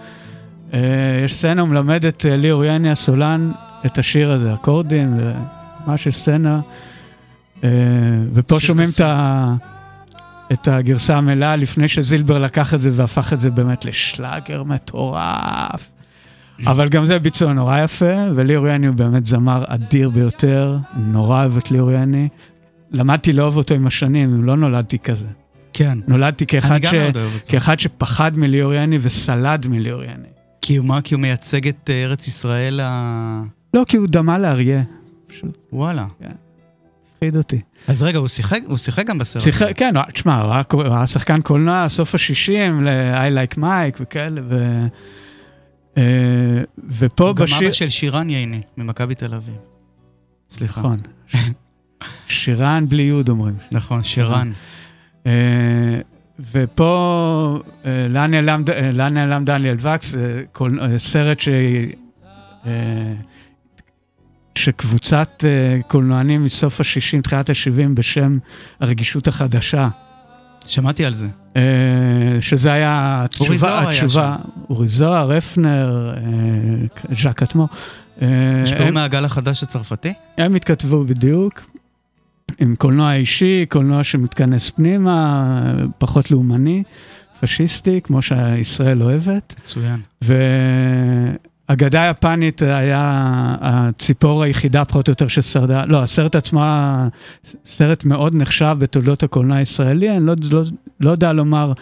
B: אה, יש סצנה, הוא מלמד את אה, ליאור יני הסולן את השיר הזה, אקורדים, וממש יש סצנה. ופה שומעים את. ה... את הגרסה המלאה לפני שזילבר לקח את זה והפך את זה באמת לשלאגר מטורף. אבל גם זה ביצוע נורא יפה, וליאור יני הוא באמת זמר אדיר ביותר, נורא אוהב את ליאור יני. למדתי לאהוב אותו עם השנים, לא נולדתי כזה.
C: כן.
B: נולדתי כאחד, ש... כאחד שפחד מליאור יני וסלד מליאור יני.
C: כי הוא מה? כי הוא מייצג את אה, ארץ ישראל ה...
B: לא, כי הוא דמה לאריה,
C: וואלה.
B: הפחיד אותי.
C: אז רגע, הוא שיחק, הוא שיחק גם בסרט.
B: שיחק, כן, תשמע, הוא היה- הוא היה שחקן קולנוע, סוף ה-60, ל-I like Mike וכאלה, ו... אה, ופה
C: הוא גם
B: בשיר...
C: אבא של שירן ייני, ממכבי תל אביב. סליחה.
B: נכון. שירן בלי יוד אומרים.
C: נכון, שירן.
B: אה, ופה, אה, לאן נעלם אה, לאן נעלם דניאל וקס, אה, סרט ש... אה, שקבוצת אה, קולנוענים מסוף ה-60, תחילת ה-70, בשם הרגישות החדשה.
C: שמעתי על זה.
B: אה, שזה היה התשובה,
C: אורי זוהר היה
B: התשובה, אורי זוהר, הפנר, אה, ז'אק אטמו. אה,
C: השפעו
B: הם-
C: מהגל החדש הצרפתי?
B: הם התכתבו בדיוק עם קולנוע אישי, קולנוע שמתכנס פנימה, פחות לאומני, פשיסטי, כמו שישראל אוהבת.
C: מצוין.
B: ואגדה יפנית היה הציפור היחידה פחות או יותר ששרדה, לא, הסרט עצמו היה סרט מאוד נחשב בתולדות הקולנוע הישראלי, אני לא, לא, לא יודע לומר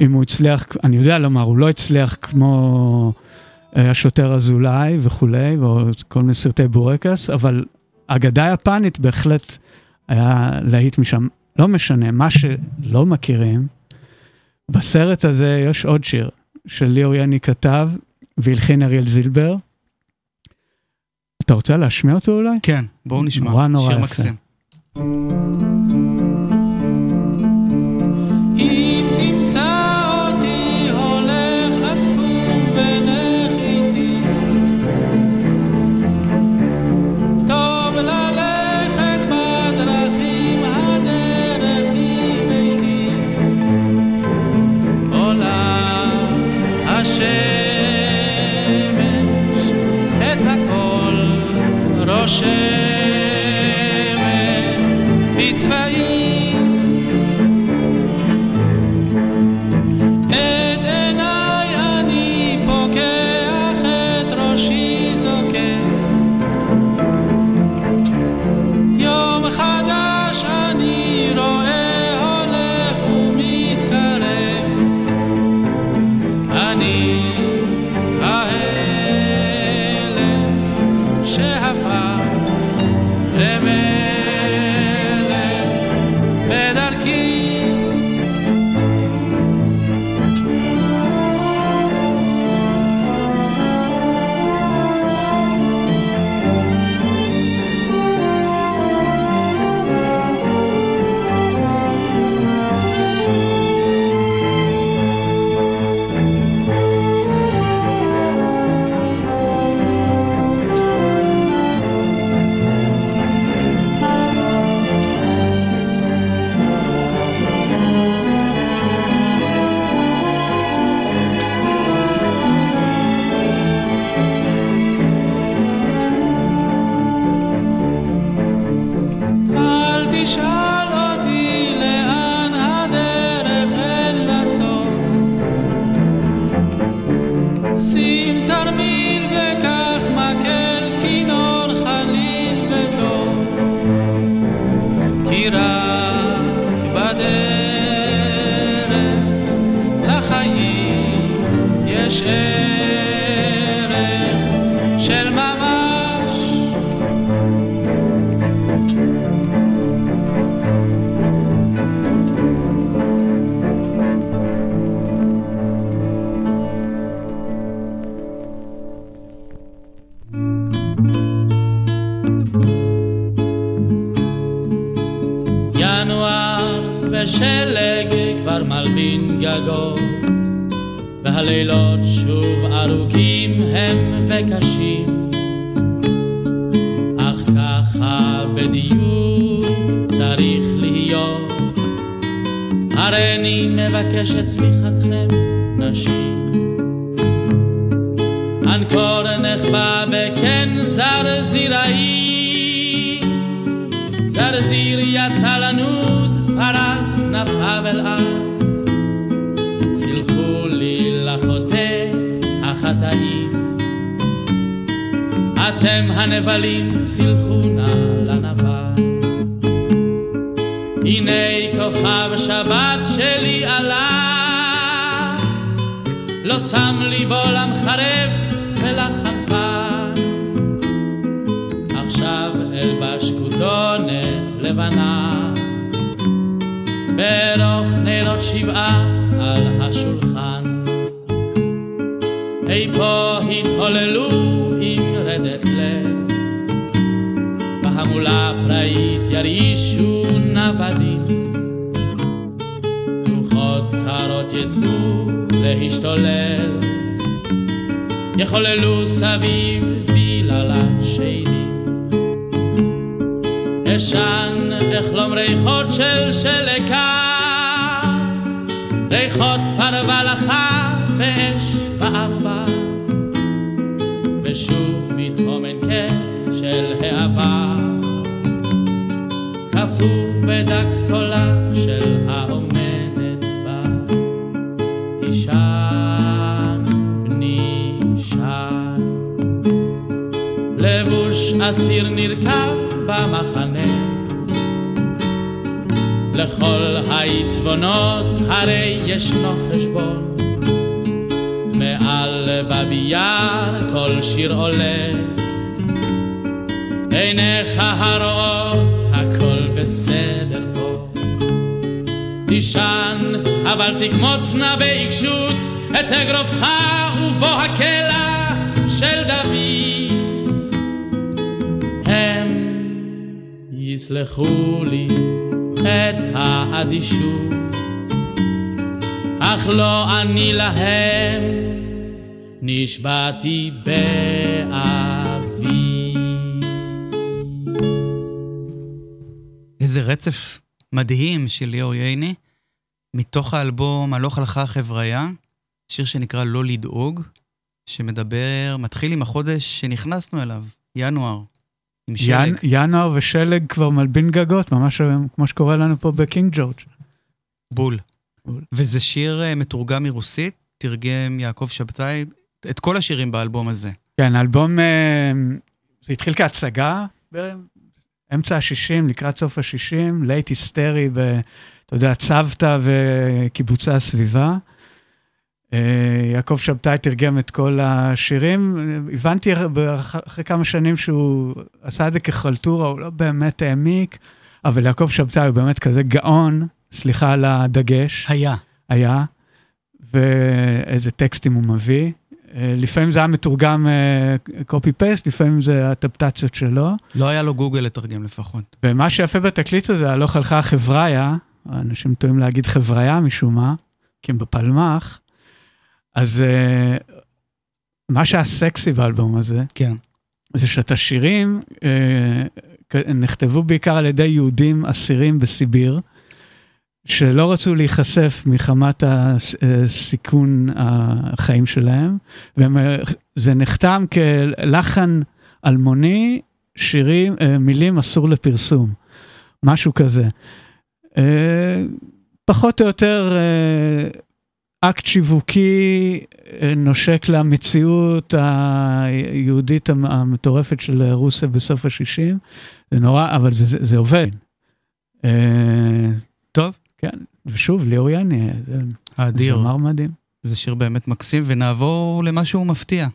B: אם הוא הצליח, אני יודע לומר, הוא לא הצליח כמו אה, השוטר אזולאי וכולי, או כל מיני סרטי בורקס, אבל אגדה יפנית בהחלט היה להיט משם. לא משנה, מה שלא מכירים, בסרט הזה יש עוד שיר של ליאור יני כתב והלחין אריאל זילבר. אתה רוצה להשמיע אותו אולי?
C: כן, בואו נשמע.
B: נורא נורא
C: שיר
B: יפה.
C: מקסים.
A: מלבין גגות והלילות שוב ארוכים הם וקשים. אך ככה בדיוק צריך להיות. הריני מבקש את צמיחתכם נשים. אנקור נחבא בקן זרזיראי זרזיר יצא לנוד, פרס כנפיו אל החטאים. אתם הנבלים, סלחו נא לנבל. הנה כוכב שבת שלי עלה, לא שם ליבו למחרף ולחנפן. עכשיו אלבש כותונת לבנה, ברוך נרות שבעה ירעישו נוודים. רוחות קרות יצאו להשתולל, יחוללו סביב בילל השדים. אשן אחלום ריחות של שלקה, ריחות פרווה לחה ואש אסיר נרקב במחנה. לכל העצבונות הרי ישנו חשבון. מעל בבייר כל שיר עולה. עיניך הרואות הכל בסדר פה. תישן אבל תקמוץ נא בעיקשות את אגרופך ובו הקלע יסלחו לי את האדישות, אך לא אני להם, נשבעתי באבי.
C: איזה רצף מדהים של ליאור ייני, מתוך האלבום "הלוך הלכה החבריה", שיר שנקרא "לא לדאוג", שמדבר, מתחיל עם החודש שנכנסנו אליו, ינואר, עם שלג.
B: ינואר ושלג כבר מלבין גגות, ממש כמו שקורה לנו פה בקינג ג'ורג'.
C: בול.
B: בול.
C: וזה שיר אה, מתורגם מרוסית, תרגם יעקב שבתאי, את כל השירים באלבום הזה.
B: כן, האלבום, אה, זה התחיל כהצגה באמצע ה-60, לקראת סוף ה-60, late sixties, ב- אתה יודע, צוותא וקיבוצי הסביבה. אה, יעקב שבתאי תרגם את כל השירים. הבנתי אחרי כמה שנים שהוא עשה את זה כחלטורה, הוא לא באמת העמיק, אבל יעקב שבתאי הוא באמת כזה גאון, סליחה על הדגש.
C: היה.
B: היה, ואיזה טקסטים הוא מביא. אה, לפעמים זה היה מתורגם קופי פייסט, לפעמים זה אדפטציות שלו.
C: לא היה לו גוגל לתרגם לפחות.
B: ומה שיפה בתקליט הזה, הלוך הלכה חבריה, אנשים טועים להגיד חבריה משום מה, כי הם בפלמ"ח, אז אה, מה שהיה סקסי באלבום הזה,
C: כן.
B: זה שאת השירים אה, כ- נכתבו בעיקר על ידי יהודים אסירים בסיביר, שלא רצו להיחשף מחמת הסיכון החיים שלהם, וזה נחתם כלחן אלמוני, שירים, אה, מילים אסור לפרסום, משהו כזה. אה, פחות או יותר אה, אקט שיווקי אה, נושק למציאות היהודית המ- המטורפת של רוסיה בסוף ה-60. זה נורא, אבל זה, זה, זה עובד. אה,
C: טוב.
B: כן, ושוב, ליאור יני, זה
C: האדיר.
B: זמר מדהים.
C: זה שיר באמת מקסים, ונעבור למשהו מפתיע.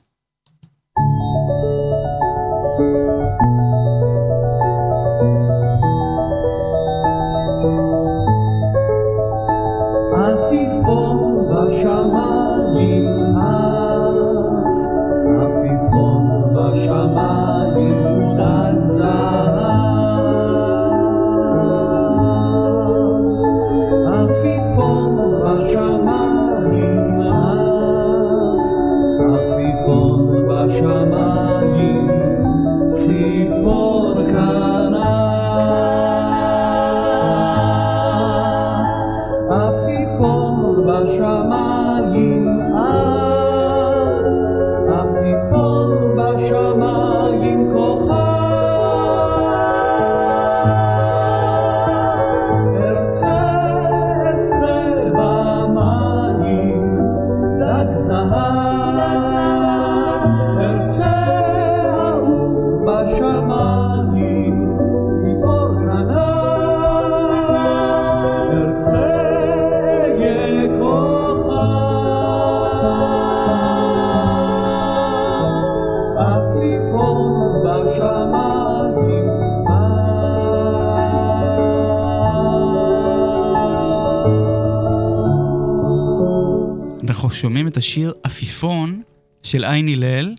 C: את השיר עפיפון של עין הלל,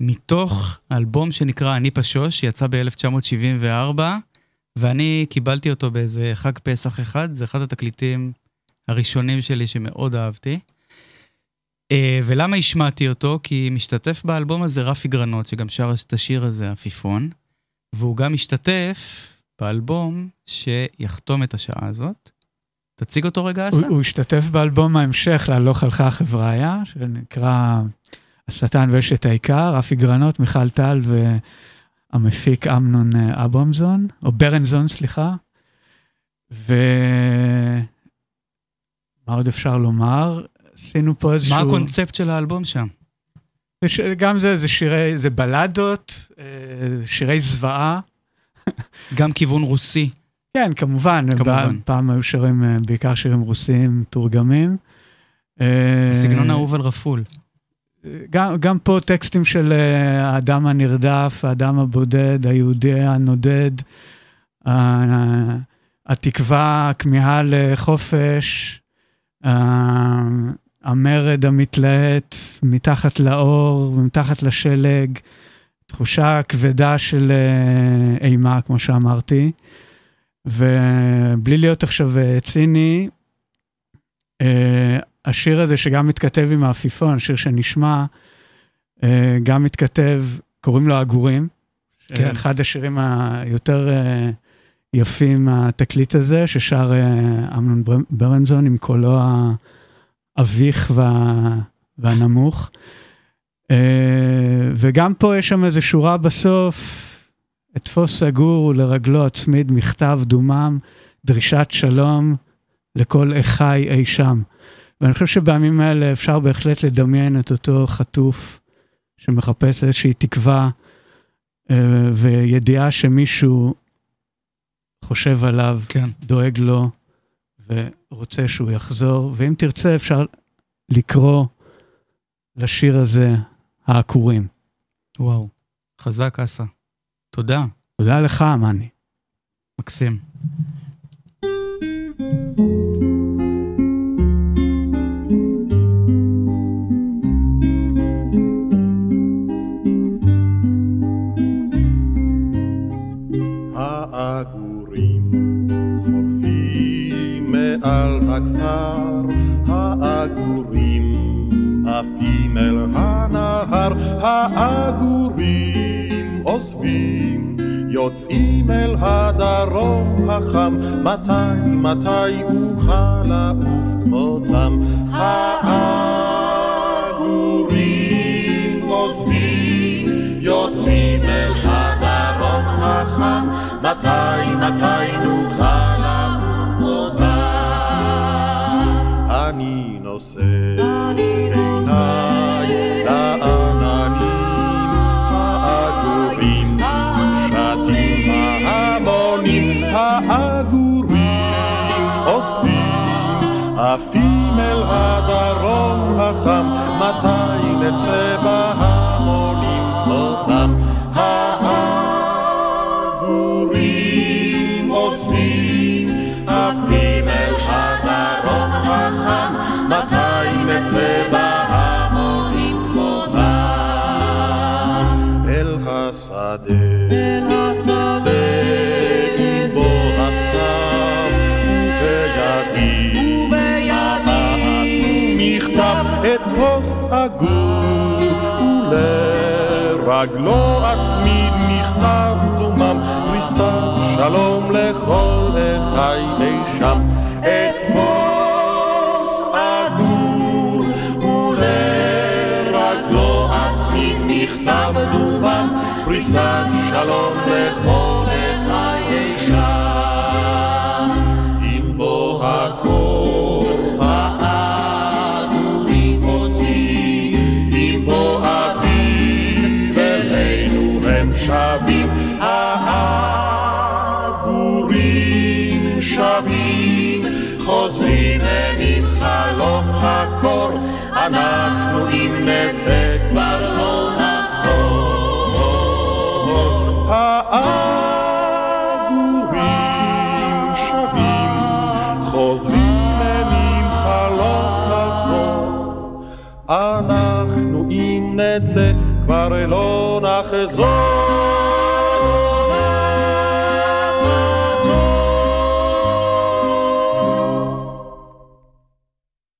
C: מתוך האלבום שנקרא אני פשוש, שיצא ב-1974, ואני קיבלתי אותו באיזה חג פסח אחד, זה אחד התקליטים הראשונים שלי שמאוד אהבתי. אה, ולמה השמעתי אותו? כי משתתף באלבום הזה רפי גרנות, שגם שר את השיר הזה, עפיפון, והוא גם משתתף באלבום שיחתום את השעה הזאת. תציג אותו רגע, אסא.
B: הוא השתתף באלבום ההמשך להלוך הלכה חבריה, שנקרא השטן ואשת העיקר, רפי גרנות, מיכל טל והמפיק אמנון אה, אברמזון, או ברנזון, סליחה. ומה עוד אפשר לומר? עשינו פה איזשהו...
C: מה הקונספט של האלבום שם?
B: זה ש... גם זה, זה שירי, זה בלדות, אה, שירי זוועה.
C: גם כיוון רוסי.
B: כן, כמובן.
C: כמובן.
B: פעם היו שירים, אה, בעיקר שירים רוסיים תורגמים. אה,
C: סגנון אהוב על רפול.
B: גם, גם פה טקסטים של אה, האדם הנרדף, האדם הבודד, היהודי הנודד, התקווה, הכמיהה לחופש, המרד המתלהט מתחת לאור ומתחת לשלג, תחושה כבדה של אימה, כמו שאמרתי. ובלי להיות עכשיו אה, ציני, אה, השיר הזה שגם מתכתב עם העפיפון, שיר שנשמע, אה, גם מתכתב, קוראים לו עגורים.
C: כן.
B: אחד השירים היותר אה, יפים מהתקליט הזה, ששר אה, אמנון בר- ברנזון עם קולו האביך וה, והנמוך. אה, וגם פה יש שם איזו שורה בסוף, אתפוס סגור ולרגלו הצמיד מכתב דומם, דרישת שלום לכל אחי אי שם. ואני חושב שבימים האלה אפשר בהחלט לדמיין את אותו חטוף שמחפש איזושהי תקווה אה, וידיעה שמישהו חושב עליו,
C: כן.
B: דואג לו ורוצה שהוא יחזור. ואם תרצה אפשר לקרוא לשיר הזה העקורים.
C: וואו, חזק אסא. תודה.
B: תודה לך, מאני.
C: מקסים.
K: מעל הכפר, העגורים עפים אל הנהר, העגורים עוזבים, יוצאים אל הדרום החם, מתי, מתי אוכל לעוף כמותם? העגורים עוזבים, יוצאים אל הדרום החם, מתי, מתי נוכל לעוף כמותם? אני נושא עיניי לעננים עפים אל הדרום החם, מתי נצא בהמונים ולרגלו אצמיד מכתב דומם, פריסת שלום לכל אחי אי שם. את פוס הגור, ולרגלו אצמיד מכתב דומם, פריסת שלום לכל אחי אנחנו אם נצא כבר לא נחזור. העגורים שבים, חוזרים עם חלוף הקור, אנחנו אם נצא כבר לא נחזור.